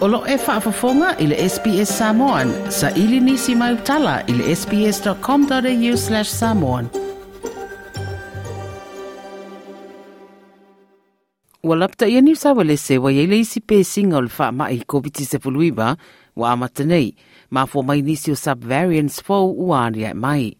Olo e whaafafonga i le SPS Samoan. Sa ili nisi mai utala i le sps.com.au slash samoan. Ua lapta ia ni sawa le se wa yeile isi pe singa o le wha mai COVID se puluiba wa amata nei. Ma fo mai nisi o subvariants fo uaria mai.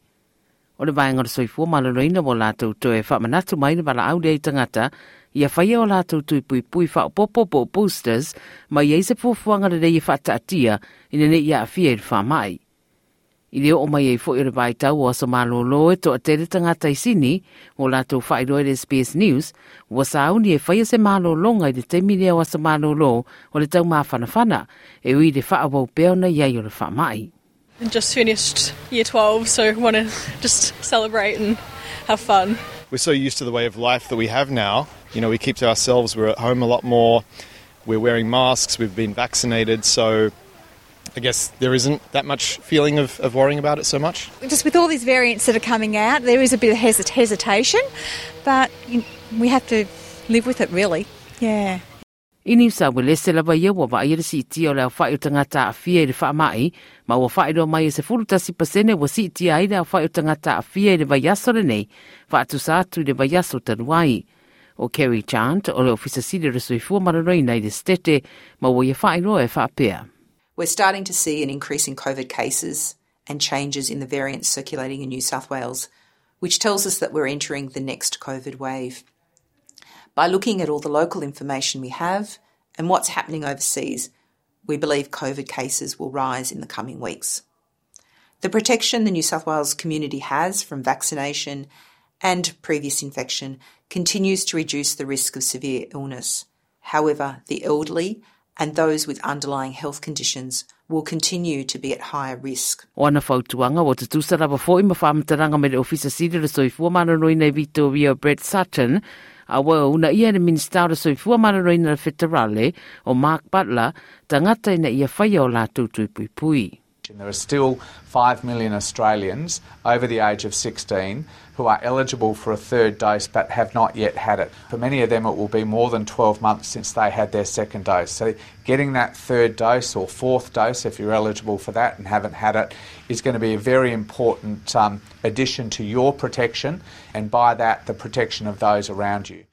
o le vaega le soifua malolōina ua latou toe faamanatu mai le valaau leai tagata ia faia o latou tuipuipui fa po o boosters ma iai se fuafuaga lelei e faataatia ina neʻi aafia i le faamaʻi i lē oo mai ai foʻi o le vaitau o aso malōlō e toʻatele tagata i sini ua latou faailoa i le sps news ua sauni e faia se malōloga i le taimi lea o aso malōlō o le taumafanafana e ui le faaauau pea ona ia o le faamaʻi Just finished year 12, so want to just celebrate and have fun. We're so used to the way of life that we have now you know, we keep to ourselves. We're at home a lot more. We're wearing masks. We've been vaccinated. So I guess there isn't that much feeling of, of worrying about it so much. Just with all these variants that are coming out, there is a bit of hesit- hesitation, but you, we have to live with it, really. Yeah. Ini sa wele se lava ia wa vai si ti o le whai o tangata a fia i le wha ma wa whai do mai se furu tasi pasene wa si ti ai le whai o tangata a i le vai aso le wha atu atu le vai aso tanuai. o Kerry Chant o le ofisa siri resoifua mararoi nei de stete ma wo ia whaeroa e whaapea. We're starting to see an increase in COVID cases and changes in the variants circulating in New South Wales, which tells us that we're entering the next COVID wave. By looking at all the local information we have and what's happening overseas, we believe COVID cases will rise in the coming weeks. The protection the New South Wales community has from vaccination and previous infection continues to reduce the risk of severe illness. However, the elderly and those with underlying health conditions will continue to be at higher risk. O ana o te tūsara wa fōi ma whamataranga me le ofisa siri soifua manaroi nei Victoria Brett Sutton, a una ia le minister le soifua manaroi na federale o Mark Butler, tangata ina ia whaia o lātou tūtui pui pui. There are still 5 million Australians over the age of 16 who are eligible for a third dose but have not yet had it. For many of them, it will be more than 12 months since they had their second dose. So, getting that third dose or fourth dose, if you're eligible for that and haven't had it, is going to be a very important um, addition to your protection, and by that, the protection of those around you.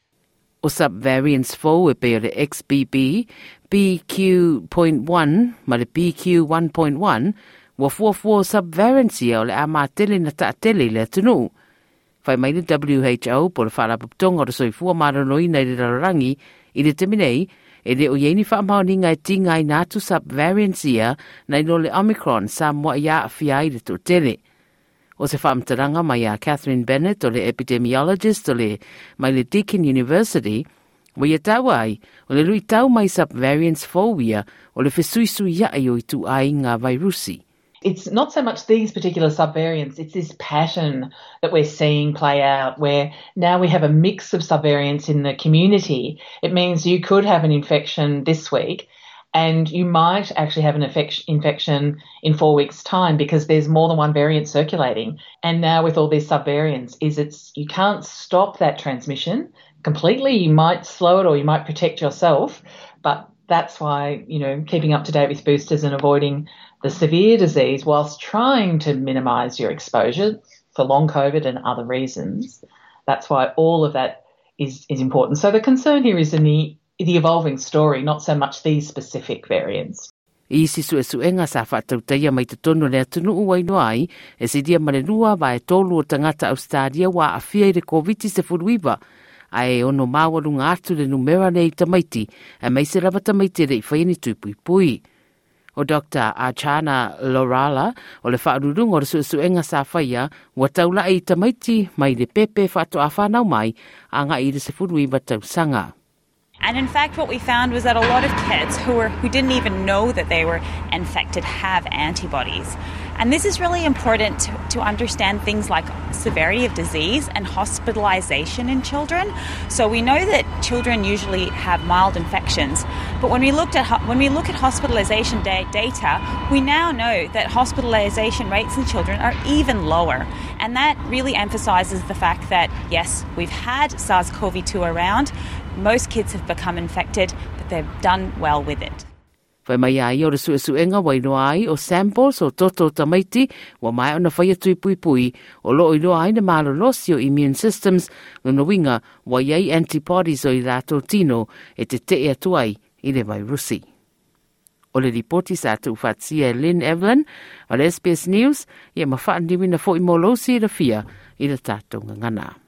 O subvariants 4 e pe o le XBB, BQ.1 ma le BQ1.1 wa fuafua subvariants ia o le a matele na taatele le atunu. Fai mai le WHO po le whaarapaputonga o le soifua maranoina i le rarangi i le teminei e le o yeini whaamaoninga e tinga i nātu subvariants ia na no le Omicron sa mua ia a fia i le totele. O se whaamtaranga mai a Catherine Bennett o le epidemiologist o le mai le Deakin University, wa ia tau ai o le lui tau mai subvariants phobia o le fesuisu ia ai o i tu ai ngā virusi. It's not so much these particular subvariants, it's this pattern that we're seeing play out where now we have a mix of subvariants in the community. It means you could have an infection this week and you might actually have an infection in four weeks' time because there's more than one variant circulating. And now with all these subvariants, is it's you can't stop that transmission completely. You might slow it or you might protect yourself, but that's why you know keeping up to date with boosters and avoiding the severe disease whilst trying to minimise your exposure for long COVID and other reasons. That's why all of that is is important. So the concern here is in the the evolving story, not so much these specific variants. I si su e su enga sa whātautaia mai te tono lea tunu uai no ai, e si dia mare rua wa e tolu o tangata Australia wa a fia i re COVID se furuiwa. A e ono māwarunga atu le numera nei tamaiti, e mai se rava tamaiti re i whaini tupui pui. O Dr. Achana Lorala, o le whaarurunga o le su su enga sa whaia, wa taula e tamaiti mai le pepe whātu a whanau mai, a ngā i re se furuiwa tausanga. sanga. And in fact, what we found was that a lot of kids who were who didn't even know that they were infected have antibodies. And this is really important to, to understand things like severity of disease and hospitalization in children. So we know that children usually have mild infections, but when we looked at when we look at hospitalization data, we now know that hospitalization rates in children are even lower. And that really emphasizes the fact that yes, we've had SARS-CoV-2 around, most kids have become infected, but they've done well with it. Whai mai ai o le su su enga wai no ai o samples o toto tamaiti wa mai ona whai atui pui pui o lo i ai na malo losi o immune systems no na winga wa iei antibodies o i rato tino e te te e atuai i le vai rusi. O le ripoti sa tu fatsia Lin Evlin o le SBS News ia mawhaandiwi na fo i molosi i le fia i le tātou ngana.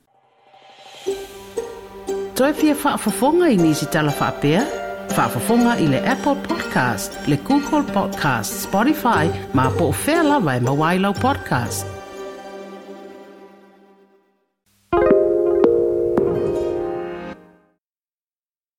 Toe fia whaafafonga i nisi tala whaapea? Whaafafonga i le Apple Podcast, le Google Podcast, Spotify, ma po o whea lawa e mawailau podcast.